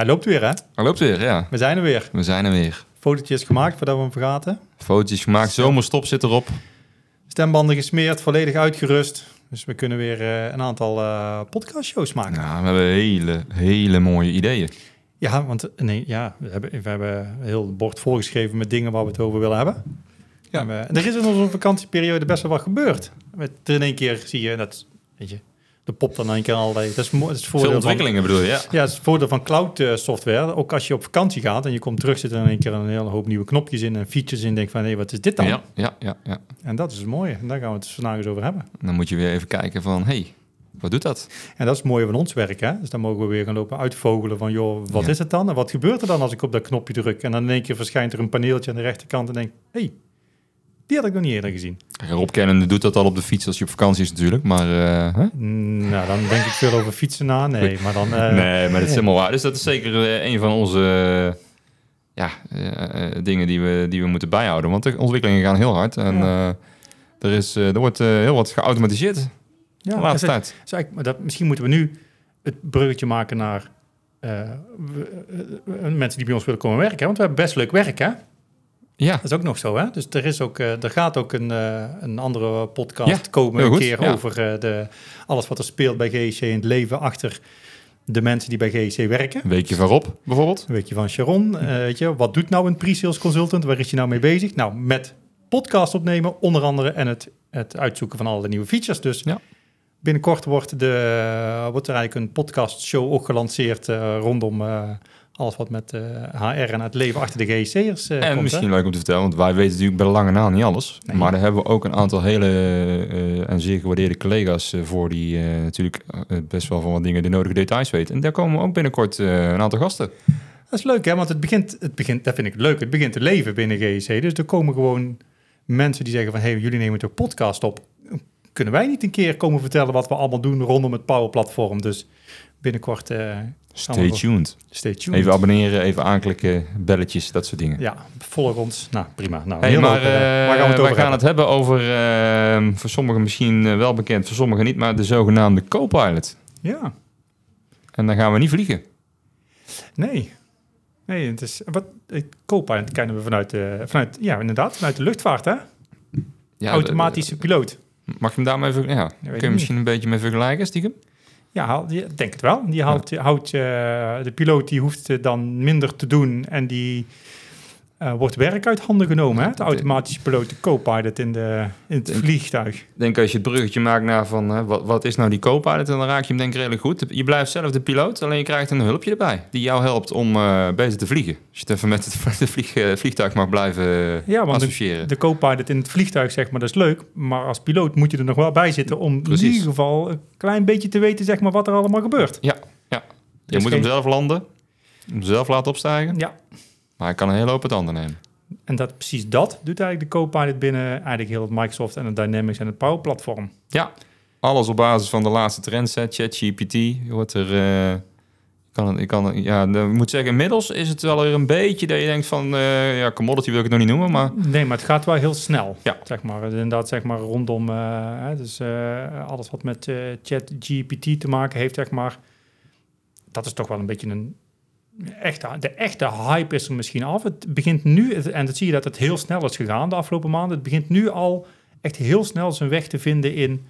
Hij loopt weer, hè? Hij loopt weer, ja. We zijn er weer. We zijn er weer. Fotootjes gemaakt voordat we hem vergaten. Fotootjes gemaakt, zomerstop zit erop. Stembanden gesmeerd, volledig uitgerust. Dus we kunnen weer eh, een aantal uh, podcastshows maken. Ja, we hebben hele, hele mooie ideeën. Ja, want nee, ja, we, hebben, we hebben heel bord voorgeschreven met dingen waar we het over willen hebben. Ja. En we, er is in onze vakantieperiode best wel wat gebeurd. Met, in één keer zie je dat, weet je, de popt dan een keer al. Dat is, dat is Veel ontwikkelingen bedoel je, ja. Ja, het is het voordeel van cloud uh, software. Ook als je op vakantie gaat en je komt terug, zit er in één keer een hele hoop nieuwe knopjes in en features in. Denk van, hé, hey, wat is dit dan? Ja, ja, ja, ja. En dat is het mooie. En daar gaan we het vandaag eens over hebben. Dan moet je weer even kijken van, hé, hey, wat doet dat? En dat is het mooie van ons werk, hè? Dus dan mogen we weer gaan lopen uitvogelen van, joh, wat is het dan? En wat gebeurt er dan als ik op dat knopje druk? En dan in één keer verschijnt er een paneeltje aan de rechterkant en denk, hé, hey, die had ik nog niet eerder gezien. Rob Kennen doet dat al op de fiets als je op vakantie is natuurlijk, maar... Uh, huh? Nou, dan denk ik veel over fietsen na. Nee, maar dan... Uh, nee, maar dat is helemaal waar. Dus dat is zeker uh, een van onze ja, dingen die we, die we moeten bijhouden. Want de ontwikkelingen gaan heel hard en ja. er, is, er wordt heel wat geautomatiseerd ja, de laatste tijd. Zeg, maar dat, misschien moeten we nu het bruggetje maken naar mensen die bij ons willen komen werken. Hè? Want we hebben best leuk werk, hè? Ja. Dat is ook nog zo, hè? Dus er, is ook, uh, er gaat ook een, uh, een andere podcast komen een keer ja. over uh, de, alles wat er speelt bij GEC in het leven achter de mensen die bij GEC werken. Weekje van Rob, bijvoorbeeld. Een weekje van Sharon. weet je, wat doet nou een pre-sales consultant? Waar is hij nou mee bezig? Nou, met podcast opnemen, onder andere, en het, het uitzoeken van alle nieuwe features. Dus ja. binnenkort wordt, de, wordt er eigenlijk een podcast show ook gelanceerd rondom alles wat met uh, HR en het leven achter de GEC'ers uh, En komt, misschien hè? leuk om te vertellen, want wij weten natuurlijk bij lange na niet alles. Nee. Maar daar hebben we ook een aantal hele uh, en zeer gewaardeerde collega's voor die natuurlijk best wel van wat dingen de nodige details weten. En daar komen ook binnenkort een aantal gasten. Dat is leuk, hè? Want het begint, het begint, dat vind ik leuk, het begint te leven binnen GEC. Dus er komen gewoon mensen die zeggen van, hey, jullie nemen toch podcast op. Kunnen wij niet een keer komen vertellen wat we allemaal doen rondom het Power Platform? Dus binnenkort Stay tuned. Stay tuned. Even abonneren, even aanklikken, belletjes, dat soort dingen. Ja, volg ons. Nou, prima. Nou, hey, maar uh, waar gaan we, het, we gaan het hebben over, uh, voor sommigen misschien wel bekend, voor sommigen niet, maar de zogenaamde co-pilot. Ja. En dan gaan we niet vliegen. Nee. Nee, het is, wat, co-pilot kennen we vanuit, uh, vanuit, ja inderdaad, vanuit de luchtvaart, hè? Ja, Automatische de, de, piloot. Mag je hem daarmee, ja, kun je misschien een beetje mee vergelijken, stiekem? Ja, ik denk het wel. Die houdt, houdt uh, de piloot die hoeft dan minder te doen en die uh, wordt werk uit handen genomen. Hè? De automatische piloot, de co-pilot in, de, in het denk, vliegtuig. Ik denk als je het bruggetje maakt naar van uh, wat, wat is nou die co-pilot, dan raak je hem denk ik redelijk goed. Je blijft zelf de piloot, alleen je krijgt een hulpje erbij die jou helpt om beter te vliegen. Als je het even met het, het vlieg, vliegtuig mag blijven ja, want associëren. De, de co-pilot in het vliegtuig, zeg maar, dat is leuk. Maar als piloot moet je er nog wel bij zitten om Precies. in ieder geval een klein beetje te weten, zeg maar, wat er allemaal gebeurt. Ja, ja. Je moet geen... hem zelf landen, hem zelf laten opstijgen. Ja. Maar hij kan een hele hoop het ander nemen. En dat, precies dat doet eigenlijk de Copilot binnen eigenlijk heel het Microsoft en het Dynamics en het Power Platform. Ja, alles op basis van de laatste trends, ChatGPT. Wordt er, uh, kan, ik kan, ja, ik moet zeggen, inmiddels is het wel weer een beetje dat je denkt van, uh, ja, commodity wil ik het nog niet noemen, maar... Nee, maar het gaat wel heel snel, ja. zeg maar. Inderdaad, zeg maar, rondom, uh, dus alles wat met ChatGPT te maken heeft, zeg maar, dat is toch wel een beetje een Echt, de echte hype is er misschien af. Het begint nu, en dat zie je dat het heel snel is gegaan de afgelopen maanden. Het begint nu al echt heel snel zijn weg te vinden in,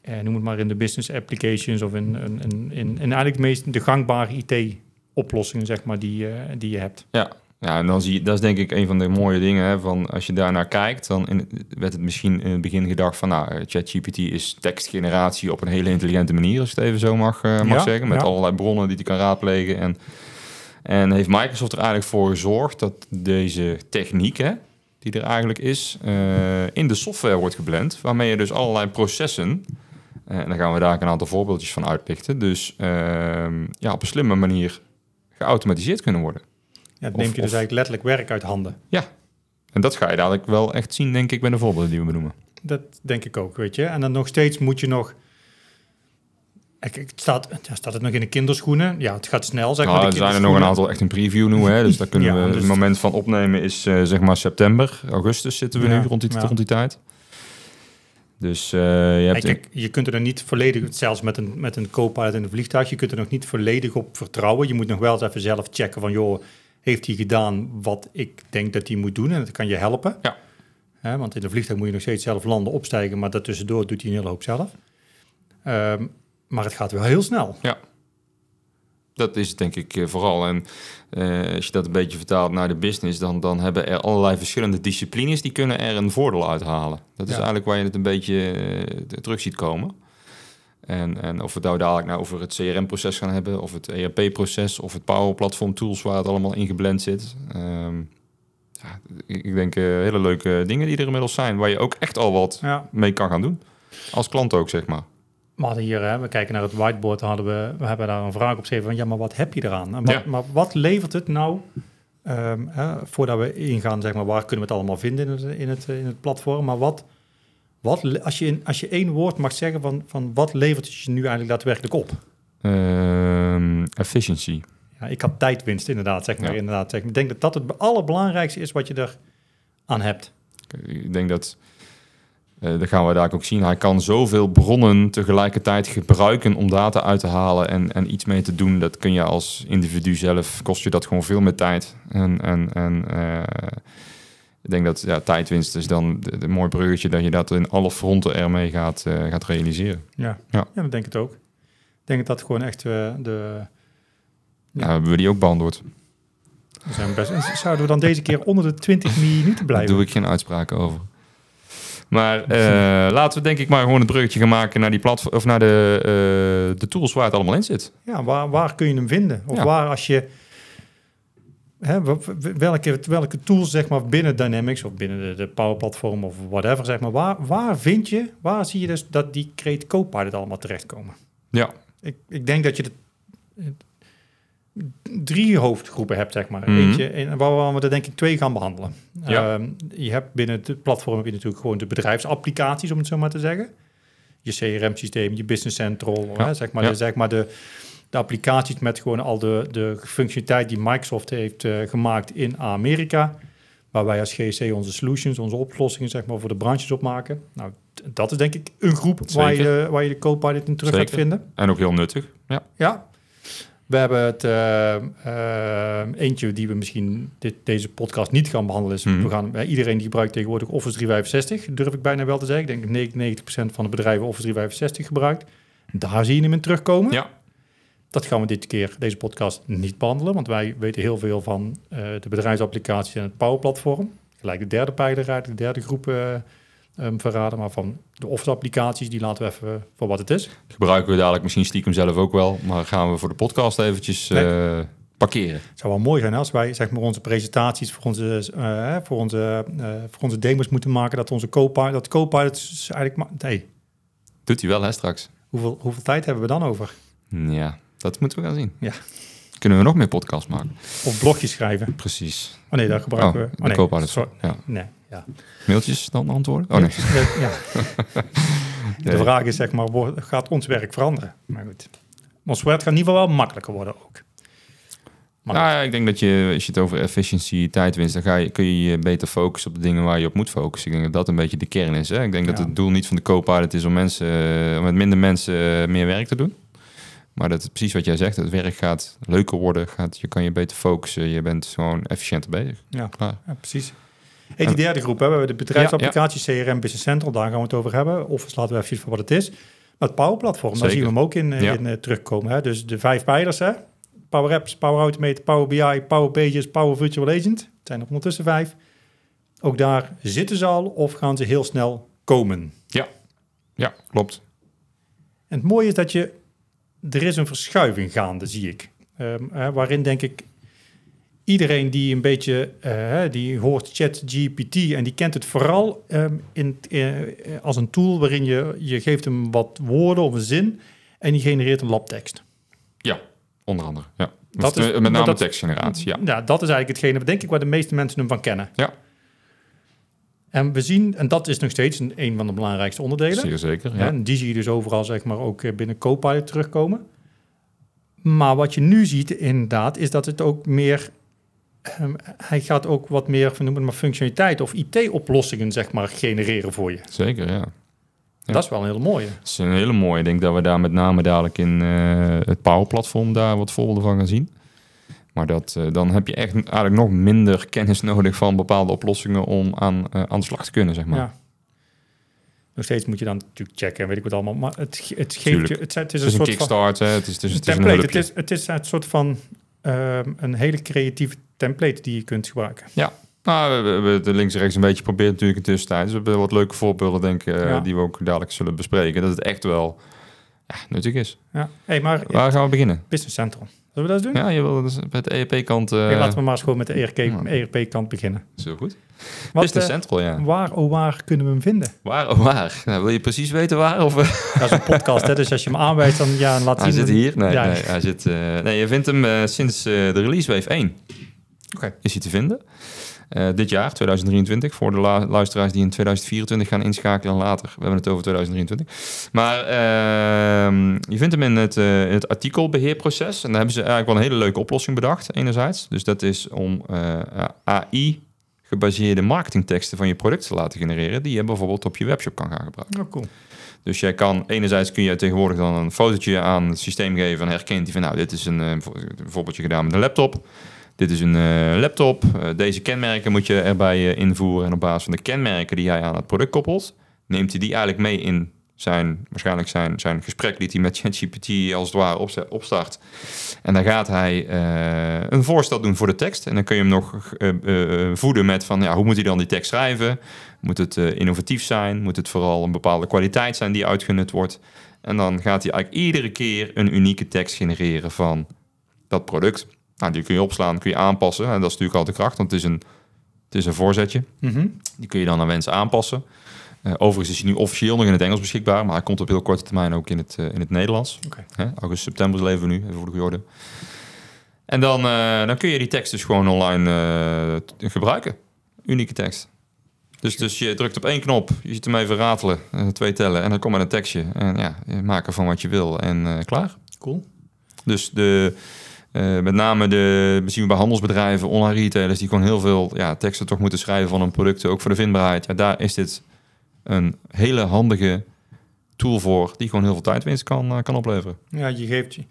eh, noem het maar in de business applications of in, in, in, in, in eigenlijk de meest de gangbare IT-oplossingen, zeg maar, die, uh, die je hebt. Ja. Ja, en dan zie je, dat is denk ik een van de mooie dingen. Hè, van als je daarnaar kijkt, dan in, werd het misschien in het begin gedacht van, nou, ChatGPT is tekstgeneratie op een hele intelligente manier, als je het even zo mag, uh, mag ja, zeggen. Met ja. allerlei bronnen die je kan raadplegen en En heeft Microsoft er eigenlijk voor gezorgd dat deze techniek, hè, die er eigenlijk is, eh, in de software wordt geblend. Waarmee je dus allerlei processen, eh, en daar gaan we daar een aantal voorbeeldjes van uitlichten, dus ehm, ja, op een slimme manier geautomatiseerd kunnen worden. Ja, Of- neemt je dus of- eigenlijk letterlijk werk uit handen. En dat ga je dadelijk wel echt zien, denk ik, bij de voorbeelden die we benoemen. Dat denk ik ook, weet je. En dan nog steeds moet je nog... Het staat, staat het nog in de kinderschoenen? Ja, het gaat snel, zeg Nou, maar. er de zijn er nog een aantal echt in preview nu, hè, dus daar kunnen Ja, we... dus- Het moment van opnemen is eh, zeg maar september, augustus zitten we Ja, nu rond die, ja. rond die tijd. Dus eh, je hebt... Kijk, je kunt er nog niet volledig, zelfs met een, met een co-pilot in een vliegtuig, je kunt er nog niet volledig op vertrouwen. Je moet nog wel eens even zelf checken van, joh, heeft hij gedaan wat ik denk dat hij moet doen? En dat kan je helpen. Ja. Hè, want in een vliegtuig moet je nog steeds zelf landen, opstijgen, maar daartussendoor doet hij een hele hoop zelf. Ehm, maar het gaat wel heel snel. Dat is het denk ik eh, vooral. En eh, als je dat een beetje vertaalt naar de business, dan, dan hebben er allerlei verschillende disciplines die kunnen er een voordeel uithalen. Dat is Ja. eigenlijk waar je het een beetje eh, terug ziet komen. En, en of we het nou dadelijk nou over het CRM-proces gaan hebben, of het ERP-proces, of het Power Platform Tools waar het allemaal ingeblend zit. Ehm, ja, ik denk hele leuke dingen die er inmiddels zijn, waar je ook echt al wat Ja. mee kan gaan doen. Als klant ook, zeg maar. We hadden hier, hè, we kijken naar het whiteboard, hadden we, we hebben daar een vraag op geschreven van, ja, maar wat heb je eraan? En wat, Ja. Maar wat levert het nou, ehm, hè, voordat we ingaan, zeg maar, waar kunnen we het allemaal vinden in het, in het, in het platform, maar wat, wat als, je in, als je één woord mag zeggen van, van wat levert het je nu eigenlijk daadwerkelijk op? Ehm, efficiency. Ja, ik had tijdwinst inderdaad, zeg maar. Ja. Inderdaad, zeg. maar. Ik denk dat dat het allerbelangrijkste is wat je er aan hebt. Ik denk dat, dat gaan we daar ook zien, hij kan zoveel bronnen tegelijkertijd gebruiken om data uit te halen en, en iets mee te doen. Dat kun je als individu zelf, kost je dat gewoon veel meer tijd. En, en, en eh, ik denk dat ja, tijdwinst is dan de mooi bruggetje dat je dat in alle fronten ermee gaat, eh, gaat realiseren. Ja. Ja. ja, dat denk ik het ook. Ik denk dat gewoon echt de... Ja. hebben we die ook beantwoord. we zijn best, zouden we dan deze keer onder de 20 minuten Daar blijven? doe ik geen uitspraken over. Maar eh, laten we denk ik maar gewoon een bruggetje gaan maken naar die platform of naar de, eh, de tools waar het allemaal in zit. Ja, waar, waar kun je hem vinden? Of Ja. waar als je... Hè, welke, welke tools zeg maar binnen Dynamics of binnen de, de Power Platform of whatever, zeg maar, waar, waar vind je, waar zie je dus dat die Create Copilot allemaal terechtkomen? Ja, Ik, ik denk dat je de, drie hoofdgroepen hebt, zeg maar. Mhm. Eentje, en waar we er denk ik twee gaan behandelen. Ja. Ehm, je hebt binnen het platform heb je natuurlijk gewoon de bedrijfsapplicaties, om het zo maar te zeggen. Je CRM-systeem, je Business Central, Ja, hè, zeg maar, ja. de, zeg maar de, de applicaties met gewoon al de, de functionaliteit die Microsoft heeft eh, gemaakt in Amerika. Waar wij als GC onze solutions, onze oplossingen zeg maar, voor de branches opmaken. Nou, dat is denk ik een groep waar je, waar je de Copilot in terug gaat Zeker. vinden. en ook heel nuttig. Ja, Ja. We hebben het eh, eh, eentje die we misschien dit, deze podcast niet gaan behandelen. Is Mhm. we gaan, eh, iedereen die gebruikt tegenwoordig Office 365, durf ik bijna wel te zeggen. Ik denk dat 99% van de bedrijven Office 365 gebruikt. Daar zie je hem in terugkomen. ja. Dat gaan we dit keer, deze podcast, niet behandelen. Want wij weten heel veel van de bedrijfsapplicaties en het Power Platform. Gelijk de derde pijler uit, de derde groep eh, ehm, verraden. Maar van de Office-applicaties, die laten we even voor wat het is. gebruiken we dadelijk misschien stiekem zelf ook wel. Maar gaan we voor de podcast eventjes eh, parkeren. Het zou wel mooi zijn als wij zeg maar, onze presentaties voor onze, eh, voor onze, eh, voor onze demos moeten maken. Dat onze co-pilot, dat co-pilot eigenlijk... Nee, Doet hij wel, hè, straks? hoeveel, hoeveel tijd hebben we dan over? Ja, dat moeten we gaan zien. Ja. Kunnen we nog meer podcasts maken? Of blogjes schrijven. Precies. Oh nee, daar gebruiken Oh, we... de Oh nee, co-pilot. sorry. Ja. Nee, ja. Mailtjes dan antwoorden? Oh nee. Ja. De vraag is zeg maar, gaat ons werk veranderen? Maar goed. Ons werk gaat in ieder geval wel makkelijker worden ook. Maar Nou ja, ik denk dat je, als je het over efficiëntie, tijdwinst, dan ga je, kun je je beter focussen op de dingen waar je op moet focussen. Ik denk dat dat een beetje de kern is. Hè? Ik denk dat Ja. het doel niet van de co-pilot is om mensen, eh, om met minder mensen eh, meer werk te doen. Maar dat is precies wat jij zegt. Het werk gaat leuker worden. Gaat, je kan je beter focussen. Je bent gewoon efficiënter bezig. Ja. Klaar. Ja, precies. Hey, die derde groep, hè, we hebben de bedrijfsapplicaties, CRM, Business Central, daar gaan we het over hebben. Office laten we even voor wat het is. Maar het Power Platform, daar zien we hem ook in, eh, Ja. in eh, terugkomen. Hè. Dus de vijf pijlers, hè. Power Apps, Power Automate, Power BI, Power Pages, Power Virtual Agent. Het zijn er ondertussen vijf. Ook daar zitten ze al of gaan ze heel snel komen. Ja, klopt. En het mooie is dat je, er is een verschuiving gaande, zie ik. Ehm, hè, waarin denk ik, iedereen die een beetje, eh, die hoort ChatGPT en die kent het vooral ehm, in, eh, als een tool waarin je, je geeft hem wat woorden of een zin en die genereert een labtekst. Ja, onder andere. Ja. Dat is- met name dat- tekstgeneratie, ja. Ja, dat is eigenlijk hetgene, denk ik, waar de meeste mensen hem van kennen. Ja. En we zien, en dat is nog steeds een, een van de belangrijkste onderdelen. Zeer zeker, Ja. ja. En die zie je dus overal, zeg maar, ook eh, binnen Copilot terugkomen. Maar wat je nu ziet, inderdaad, is dat het ook meer... ehm, hij gaat ook wat meer, we noemen het maar functionaliteit of IT-oplossingen, zeg maar, genereren voor je. Zeker, ja. Ja. Dat is wel een hele mooie. Het is een hele mooie. Ik denk dat we daar met name dadelijk in eh, het Power-platform daar wat voorbeelden van gaan zien. Maar dat, eh, dan heb je echt eigenlijk nog minder kennis nodig van bepaalde oplossingen om aan, eh, aan de slag te kunnen, zeg maar. Ja. Nog steeds moet je dan natuurlijk checken en weet ik wat allemaal. Maar het, het geeft je... Het, het is een soort van... kickstart, hè. het is, het is, het is een template. Het is, het is een soort van ehm, een hele creatieve template die je kunt gebruiken. Nou, we hebben het links en rechts een beetje geprobeerd natuurlijk in tussentijd. Dus we hebben wat leuke voorbeelden, denk ik, eh, Ja. die we ook dadelijk zullen bespreken. Dat het echt wel ja, nuttig is. Ja. Hey, maar Waar gaan we beginnen? Business Central. Zullen we dat eens doen? Ja, je wil dus bij de ERP-kant... Oké, laten we maar eens gewoon met de ERP, ja. ERP-kant beginnen. Zo goed. Wat, Business eh, Central, ja. Waar, oh waar kunnen we hem vinden? Waar, oh waar? Nou, wil je precies weten waar? Of, eh, Dat is een podcast, hè? dus als je hem aanwijst, dan ja, laat hij zien. zit hier? Nee, Ja. nee, hij zit, eh, nee je vindt hem eh, sinds eh, de release wave 1. Oké. Is hij te vinden. Eh, dit jaar, 2023, voor de luisteraars die in 2024 gaan inschakelen en later. We hebben het over 2023. Maar ehm, je vindt hem in het, eh, in het artikelbeheerproces. En daar hebben ze eigenlijk wel een hele leuke oplossing bedacht, enerzijds. Dus dat is om eh, AI gebaseerde marketingteksten van je product te laten genereren, die je bijvoorbeeld op je webshop kan gaan gebruiken. Oh, cool. Dus jij kan, enerzijds kun je tegenwoordig dan een fotootje aan het systeem geven en herkent hij van, nou, dit is een, een voorbeeldje gedaan met een laptop. Dit is een eh, laptop. Eh, deze kenmerken moet je erbij eh, invoeren. En op basis van de kenmerken die hij aan het product koppelt, neemt hij die eigenlijk mee in zijn, waarschijnlijk zijn, zijn gesprek die hij met ChatGPT als het ware opstart. En dan gaat hij een voorstel doen voor de tekst. En dan kun je hem nog voeden met van, ja, hoe moet hij dan die tekst schrijven? Moet het innovatief zijn? Moet het vooral een bepaalde kwaliteit zijn die uitgenut wordt? En dan gaat hij eigenlijk iedere keer een unieke tekst genereren van dat product. Nou, die kun je opslaan, kun je aanpassen. En dat is natuurlijk altijd kracht, want het is een, het is een voorzetje. Mhm. Die kun je dan naar wens aanpassen. Eh, overigens is hij nu officieel nog in het Engels beschikbaar, maar hij komt op heel korte termijn ook in het, eh, in het Nederlands. Hè, augustus, september leven we nu, even voor de goede orde. En dan, eh, dan kun je die tekst dus gewoon online gebruiken. Unieke tekst. Dus, dus je drukt op één knop, je ziet hem even ratelen, twee tellen en dan komt er een tekstje. En ja, er van wat je wil en klaar. Cool. Dus de, eh, met name de, we bij handelsbedrijven, online retailers, die gewoon heel veel ja, teksten toch moeten schrijven van hun producten, ook voor de vindbaarheid. Ja, daar is dit een hele handige tool voor, die gewoon heel veel tijdwinst kan, eh, kan opleveren. Ja, je geeft je.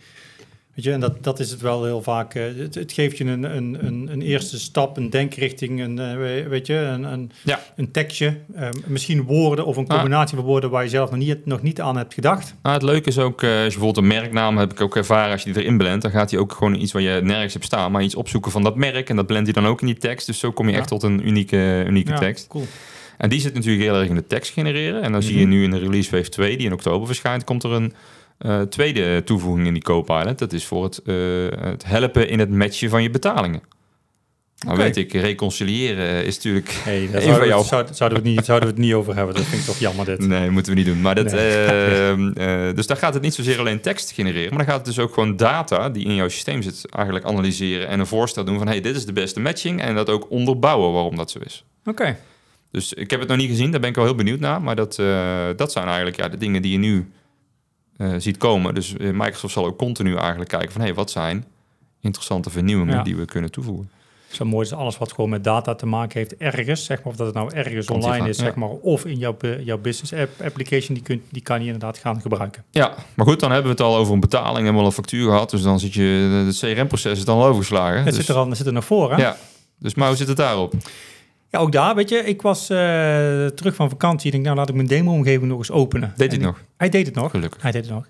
Weet je, en dat, dat is het wel heel vaak. eh, het, het geeft je een, een, een, een eerste stap, een denkrichting, een, eh, we- weet je, een, een, Ja. een tekstje. eh, misschien woorden of een Ah. combinatie van woorden waar je zelf nog niet, nog niet aan hebt gedacht. Nou, het leuke is ook, eh, als je bijvoorbeeld een merknaam heb ik ook ervaren, als je die erin blendt, dan gaat hij ook gewoon iets waar je nergens hebt staan, maar iets opzoeken van dat merk en dat blendt hij dan ook in die tekst. Dus zo kom je Ja. echt tot een unieke, unieke Ja, tekst. Cool. En die zit natuurlijk heel erg in de tekst genereren. En dan zie je Mhm. nu in de release wave 2, die in oktober verschijnt, komt er een eh, tweede toevoeging in die Copilot. Dat is voor het, eh, het helpen in het matchen van je betalingen. Nou weet ik, reconciliëren is natuurlijk... Hey, daar van zouden, we, jou. zou- zouden, we het niet, zouden we het niet over hebben. Dat vind ik toch jammer dit. Nee, moeten we niet doen. Maar dat, Nee. eh, dus daar gaat het niet zozeer alleen tekst genereren, maar dan gaat het dus ook gewoon data die in jouw systeem zit eigenlijk analyseren en een voorstel doen van hey, dit is de beste matching en dat ook onderbouwen waarom dat zo is. Oké. Dus ik heb het nog niet gezien, daar ben ik wel heel benieuwd naar. Maar dat, eh, dat zijn eigenlijk ja, de dingen die je nu eh, ziet komen. Dus eh, Microsoft zal ook continu eigenlijk kijken van... hé, hey, wat zijn interessante vernieuwingen Ja. die we kunnen toevoegen? Zo mooi is alles wat gewoon met data te maken heeft ergens, zeg maar, of dat het nou ergens Komt online is, ja. zeg maar, of in jouw, bu- jouw business app application, die, kun, die kan je inderdaad gaan gebruiken. Ja, maar goed, dan hebben we het al over een betaling en wel een factuur gehad. Dus dan zit je, het CRM-proces is dan al overgeslagen. Het dus, zit er al, het zit er nog voor, hè? Ja, dus maar hoe zit het daarop? Ja, ook daar, weet je, ik was eh, terug van vakantie. Ik denk, nou, laat ik mijn demo-omgeving nog eens openen. Deed hij het nog? Hij deed het nog. Gelukkig. Hij deed het nog.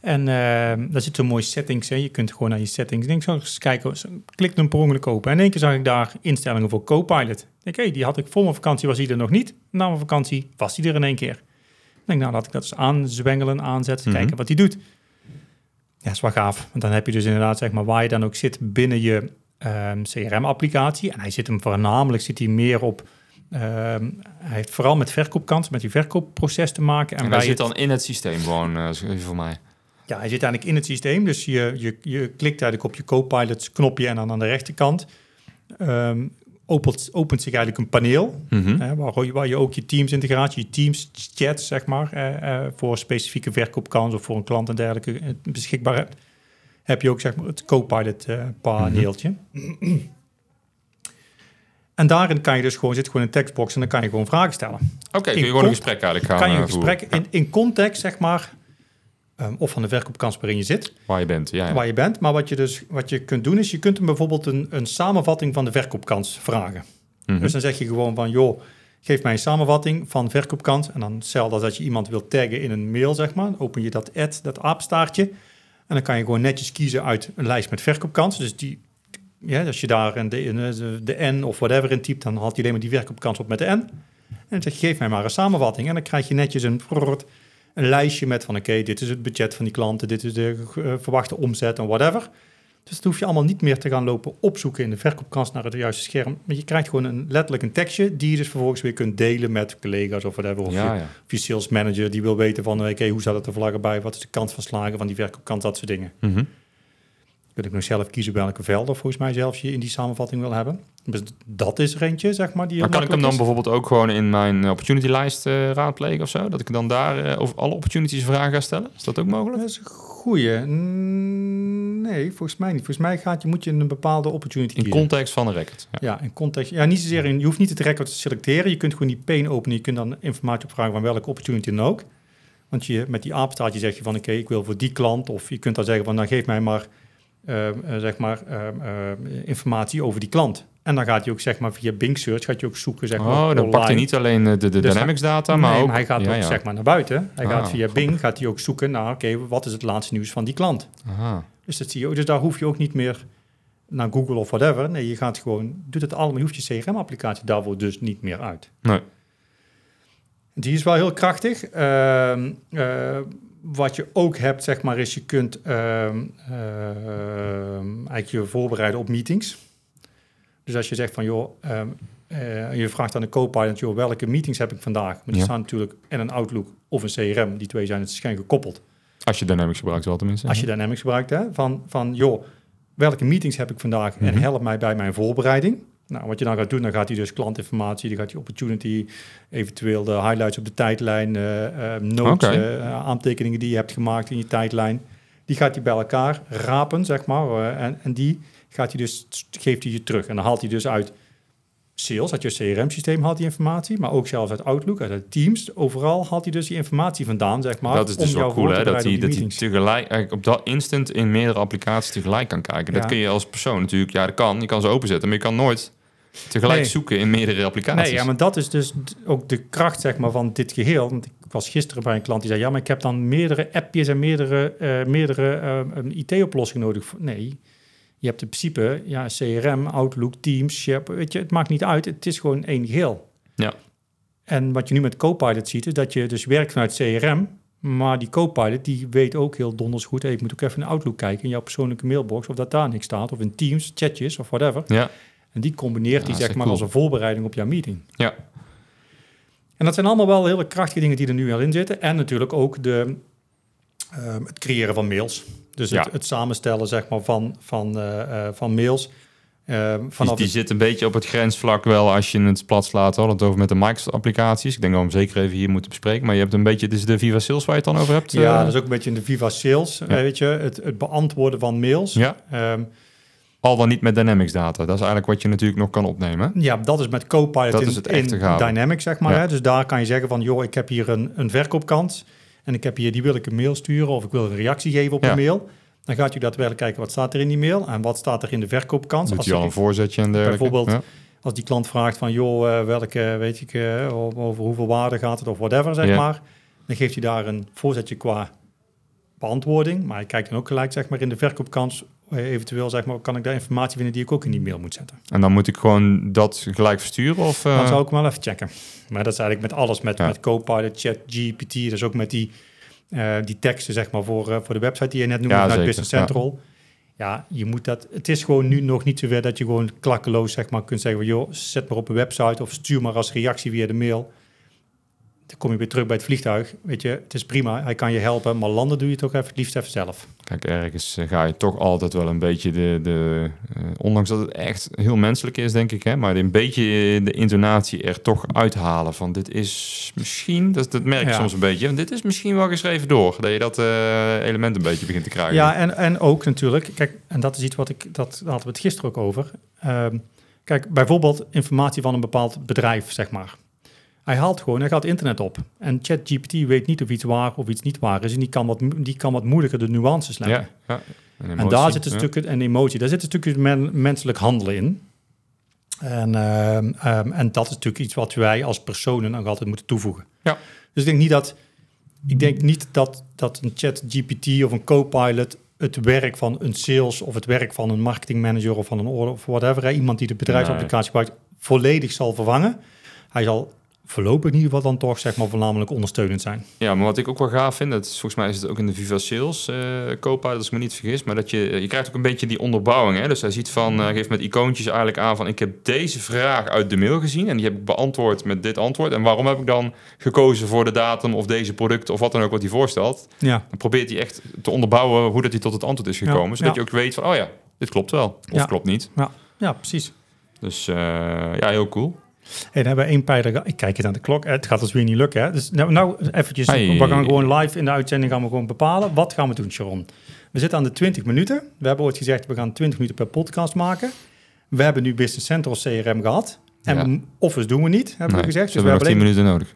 En eh, daar zit zo'n mooie settings. Hè. Je kunt gewoon naar je settings. Ik denk, zo eens kijken. Zo, Klik hem per ongeluk open. En in één keer zag ik daar instellingen voor Copilot. Ik denk, hé, die had ik voor mijn vakantie, was die er nog niet. Na mijn vakantie was die er in één keer. Ik denk, nou, laat ik dat eens aanzwengelen, aanzetten. Mhm. Kijken wat die doet. Ja, is wel gaaf. Want dan heb je dus inderdaad, zeg maar, waar je dan ook zit binnen je, ehm, CRM-applicatie. En hij zit hem voornamelijk zit hij meer op. ehm, hij heeft vooral met verkoopkans, met die verkoopproces te maken. En, En, hij zit het- dan in het systeem gewoon, even voor mij. ja, hij zit eigenlijk in het systeem. Dus je, je, je klikt eigenlijk op je Copilot knopje en dan aan de rechterkant ehm, opent, opent zich eigenlijk een paneel. Mhm. Hè, waar, je, waar je ook je Teams integratie, je Teams chats, zeg maar, eh, eh, voor specifieke verkoopkans of voor een klant en dergelijke eh, beschikbaar hebt. Heb je ook zeg maar het Copilot eh paneeltje. En daarin kan je dus gewoon, zit gewoon een tekstbox en dan kan je gewoon vragen stellen. Oké, kun je gewoon een gesprek eigenlijk gaan kan je een eh, gesprek in, in context, zeg maar, ehm, of van de verkoopkans waarin je zit, Waar je bent, ja. ja. waar je bent. Maar wat je dus wat je kunt doen is, je kunt hem bijvoorbeeld een, een samenvatting van de verkoopkans vragen. Mhm. Dus dan zeg je gewoon van, joh, geef mij een samenvatting van verkoopkans. En dan stel dat als je iemand wilt taggen in een mail, zeg maar, open je dat ad, dat aapstaartje. En dan kan je gewoon netjes kiezen uit een lijst met verkoopkans. Dus die, ja, als je daar een, de, de, de N of whatever in typt, dan haalt hij alleen maar die verkoopkans op met de N. En dan zeg je, geef mij maar een samenvatting. En dan krijg je netjes een, een lijstje met van, oké, dit is het budget van die klanten, dit is de eh, verwachte omzet en whatever. Dus dat hoef je allemaal niet meer te gaan lopen opzoeken in de verkoopkast naar het juiste scherm. Maar je krijgt gewoon een, letterlijk een tekstje die je dus vervolgens weer kunt delen met collega's of whatever. Of, ja, je, ja. of je sales manager die wil weten van, oké, hoe staat het er vlaggen bij? Wat is de kans van slagen van die verkoopkant? Dat soort dingen. Mhm. Kun ik nog zelf kiezen welke velden volgens mij zelfs je in die samenvatting wil hebben. Dus dat is er eentje, zeg maar. Die Maar kan ik hem dan is. bijvoorbeeld ook gewoon in mijn opportunity lijst eh, raadplegen of zo? Dat ik dan daar eh, over alle opportunities vragen ga stellen? Is dat ook mogelijk? Dat is een goeie. Mm, Nee, volgens mij niet. Volgens mij gaat, je, moet je een bepaalde opportunity In kiezen. context van een record. Ja. Ja, in context. Ja, niet zozeer in, je hoeft niet het record te selecteren. Je kunt gewoon die pane openen. Je kunt dan informatie opvragen van welke opportunity dan ook. Want je, met die aapstaartje zeg je van oké, ik wil voor die klant. Of je kunt dan zeggen van nou geef mij maar, eh, eh, zeg maar eh, eh, informatie over die klant. En dan gaat hij ook zeg maar via Bing Search gaat je ook zoeken zeg maar Oh, dan pakt hij niet alleen eh, de, de Dus Dynamics data, Nee, maar ook... hij gaat ja, ook ja. zeg maar naar buiten. Hij Ah, gaat via grappig. Bing gaat hij ook zoeken naar oké, wat is het laatste nieuws van die klant. Aha. Dus dat zie je ook. Dus daar hoef je ook niet meer naar Google of whatever. Nee, je gaat gewoon, doet het allemaal. Je hoeft je CRM-applicatie daarvoor dus niet meer uit. Nee. Die is wel heel krachtig. Ehm, eh, wat je ook hebt, zeg maar, is je kunt ehm, ehm, eigenlijk je voorbereiden op meetings. Dus als je zegt van, joh, ehm, eh, je vraagt aan de co-pilot, joh, welke meetings heb ik vandaag? Maar die Ja. staan natuurlijk in een Outlook of een CRM. Die twee zijn het schijn gekoppeld. Als je Dynamics gebruikt wel tenminste. Als je Dynamics gebruikt, hè, van, van joh, welke meetings heb ik vandaag en Mhm. help mij bij mijn voorbereiding. Nou, wat je dan gaat doen, dan gaat hij dus klantinformatie, dan gaat hij opportunity, eventueel de highlights op de tijdlijn, eh, notes, eh, aantekeningen die je hebt gemaakt in je tijdlijn. Die gaat hij bij elkaar rapen, zeg maar. en, en die gaat hij dus, geeft hij je terug. En dan haalt hij dus uit sales, uit je CRM-systeem haalt hij informatie, maar ook zelfs uit Outlook, uit Teams. Overal haalt hij dus die informatie vandaan, zeg maar. dat is dus wel cool, hè? Dat hij, die dat hij tegelijk, op dat instant in meerdere applicaties tegelijk kan kijken. Dat kun je als persoon natuurlijk, ja, dat kan. Je kan ze openzetten, maar je kan nooit tegelijk Nee. zoeken in meerdere applicaties. Nee, ja, maar dat is dus ook de kracht zeg maar, van dit geheel. Want ik was gisteren bij een klant die zei... ja, maar ik heb dan meerdere appjes en meerdere, eh, meerdere eh, IT-oplossingen nodig. Nee, je hebt in principe ja, CRM, Outlook, Teams, SharePoint. Weet je, het maakt niet uit. Het is gewoon één geheel. Ja. En wat je nu met Copilot ziet, is dat je dus werkt vanuit CRM... maar die Copilot die weet ook heel donders goed... Hey, ik moet ook even in Outlook kijken in jouw persoonlijke mailbox... of dat daar niks staat, of in Teams, chatjes of whatever. Ja, En die combineert die zeg maar cool. als een voorbereiding op jouw meeting. ja. En dat zijn allemaal wel hele krachtige dingen die er nu al in zitten. En natuurlijk ook de, ehm, het creëren van mails. Dus het, het samenstellen zeg maar, van, van, eh, eh, van mails. Ehm, Die, die het- zit een beetje op het grensvlak wel als je het plat slaat. Hadden het over met de Microsoft-applicaties. Ik denk dat we hem zeker even hier moeten bespreken. Maar je hebt een beetje, dit is de Viva Sales waar je het dan over hebt. ja, eh? dat is ook een beetje in de Viva Sales. weet je, het, het beantwoorden van mails. ja, Ehm, al dan niet met Dynamics data. Dat is eigenlijk wat je natuurlijk nog kan opnemen. ja, dat is met Copilot Dat in, is het echte in. Dynamics, zeg maar. Ja. Hè? Dus daar kan je zeggen van, joh, ik heb hier een, een verkoopkans. En ik heb hier, die wil ik een mail sturen of ik wil een reactie geven op Ja. een mail. Dan gaat u daadwerkelijk kijken wat staat er in die mail en wat staat er in de verkoopkans. Doet Als hij al een voorzetje en dergelijke. Bijvoorbeeld, Ja. Als die klant vraagt van, joh, eh, welke, weet ik, eh, over hoeveel waarde gaat het of whatever, zeg maar. Dan geeft hij daar een voorzetje qua beantwoording. Maar hij kijkt dan ook gelijk, zeg maar, in de verkoopkans. Eh, Eventueel, zeg maar, kan ik daar informatie vinden die ik ook in die mail moet zetten. En dan moet ik gewoon dat gelijk versturen? Of, eh, Dan zou ik hem wel even checken. Maar dat is eigenlijk met alles, met, Ja. met Copilot, Chat, GPT. Dus ook met die, eh, die teksten, zeg maar, voor, eh, voor de website die je net noemde Ja, zeker, Business ja. Central. Ja, je moet dat. Het is gewoon nu nog niet zover dat je gewoon klakkeloos zeg maar kunt zeggen: van, joh, zet maar op een website of stuur maar als reactie via de mail. Dan kom je weer terug bij het vliegtuig. Weet je, het is prima, hij kan je helpen, maar landen doe je toch even het liefst even zelf. Kijk, ergens eh, ga je toch altijd wel een beetje de... de eh, ondanks dat het echt heel menselijk is, denk ik, hè, maar een beetje de intonatie er toch uithalen van dit is misschien, dat, dat merk je Ja. soms een beetje, want dit is misschien wel geschreven door, dat je dat eh, element een beetje begint te krijgen. Ja, en, en ook natuurlijk, kijk, en dat is iets wat ik, dat hadden we het gisteren ook over. Ehm, kijk, bijvoorbeeld informatie van een bepaald bedrijf, zeg maar. Hij haalt gewoon, hij gaat internet op. En ChatGPT weet niet of iets waar of iets niet waar is. En die kan wat, die kan wat moeilijker de nuances leggen. ja, ja. Een En daar zit een ja. stukje, en emotie, daar zit een stukje men- menselijk handelen in. En, ehm, ehm, en dat is natuurlijk iets wat wij als personen nog altijd moeten toevoegen. Ja. Dus ik denk niet dat, ik denk niet dat, dat een chat GPT of een co-pilot het werk van een sales of het werk van een marketingmanager of van een order of whatever, hè, iemand die de bedrijfsapplicatie gebruikt, volledig zal vervangen. Hij zal voorlopig in ieder geval dan toch zeg maar voornamelijk ondersteunend zijn. Ja, maar wat ik ook wel gaaf vind, dat is, volgens mij is het ook in de Viva Sales uh, Copilot, als ik me niet vergis, maar dat je, je krijgt ook een beetje die onderbouwing. Hè? Dus hij ziet van, uh, geeft met icoontjes eigenlijk aan van, ik heb deze vraag uit de mail gezien en die heb ik beantwoord met dit antwoord. En waarom heb ik dan gekozen voor de datum of deze product of wat dan ook wat hij voorstelt? Ja. Dan probeert hij echt te onderbouwen hoe dat hij tot het antwoord is gekomen, Ja, zodat ja. je ook weet van, oh ja, dit klopt wel of Ja. klopt niet. Ja, ja precies. Dus uh, ja, heel cool. Hey, dan hebben we één pijler. Ik kijk eens naar de klok. Het gaat ons weer niet lukken. Hè? Dus nou, nou eventjes. Hey. We gaan gewoon live in de uitzending gaan we gewoon bepalen. Wat gaan we doen, Sharon? We zitten aan de 20 minuten. We hebben ooit gezegd, we gaan 20 minuten per podcast maken. We hebben nu Business Central CRM gehad. En Ja. doen we niet, hebben Nee, we gezegd. Dus we hebben nog 10 alleen... minuten nodig.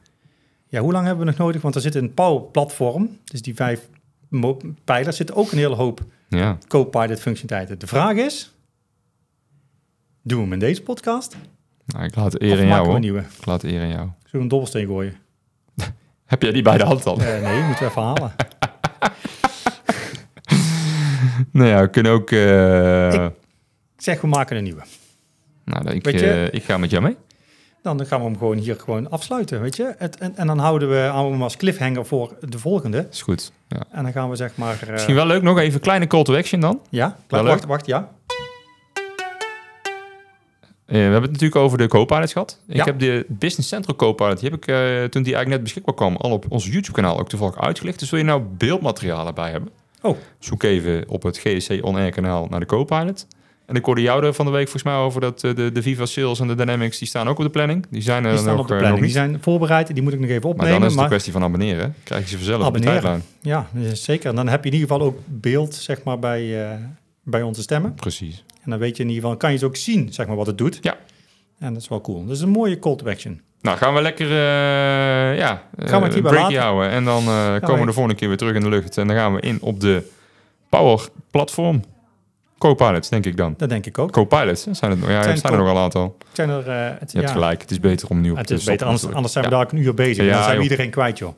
Ja, hoe lang hebben we nog nodig? Want er zit een Power-platform. Dus die vijf pijlers zitten ook een hele hoop Ja, Copilot functionaliteiten. De vraag is, doen we hem in deze podcast? Nou, ik laat eer maken in jou een hoor. nieuwe? Ik laat eer in jou. Zullen we een dobbelsteen gooien? Heb jij die bij de hand dan? Eh, nee, moeten we even halen. Nou ja, we kunnen ook... eh, Ik- Ik zeg, we maken een nieuwe. nou, ik, Weet je- eh, ik ga met jou mee. Dan gaan we hem gewoon hier gewoon afsluiten, weet je. Het, en, en dan houden we, hem als cliffhanger voor de volgende. Is goed. Ja. En dan gaan we zeg maar... Misschien wel leuk, nog even kleine call to action dan. Ja, wacht, wacht, ja. Eh, we hebben het natuurlijk over de Copilot gehad. Ik Ja. heb de Business Central Copilot, die heb ik eh, toen die eigenlijk net beschikbaar kwam, al op ons YouTube kanaal ook toevallig uitgelegd. Dus wil je nou beeldmateriaal erbij hebben? Oh. Zoek even op het GSC On Air kanaal naar de Copilot. En ik hoorde jou er van de week volgens mij over dat eh, de, de Viva Sales en de Dynamics, die staan ook op de planning. Die zijn er Die staan nog, op de planning. Die zijn voorbereid. Die moet ik nog even Maar opnemen. dan is het maar- een kwestie van abonneren. Krijg je ze vanzelf op de Abonneren. tijdlijn. Ja, zeker. En dan heb je in ieder geval ook beeld, zeg maar, bij, bij onze stemmen. Precies. En dan weet je in ieder geval, kan je het ook zien, zeg maar, wat het doet. Ja. En dat is wel cool. Dat is een mooie call to action. Nou, gaan we lekker eh ja, Gaan we het laten? houden. En dan eh, komen we de volgende keer weer terug in de lucht. En dan gaan we in op de Power Platform. Copilot, denk ik dan. Dat denk ik ook. Copilot, zijn het? Ja, zijn het zijn er nog al een aantal. Zijn er, eh, het, Je hebt ja, gelijk, het is beter om nieuw het te is beter, anders, zijn we Ja. daar een uur bezig. Ja, dan zijn we joh. iedereen kwijt, joh.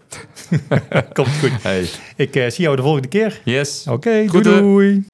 Komt goed. Hey. Ik eh, zie jou de volgende keer. Yes. Oké, doei.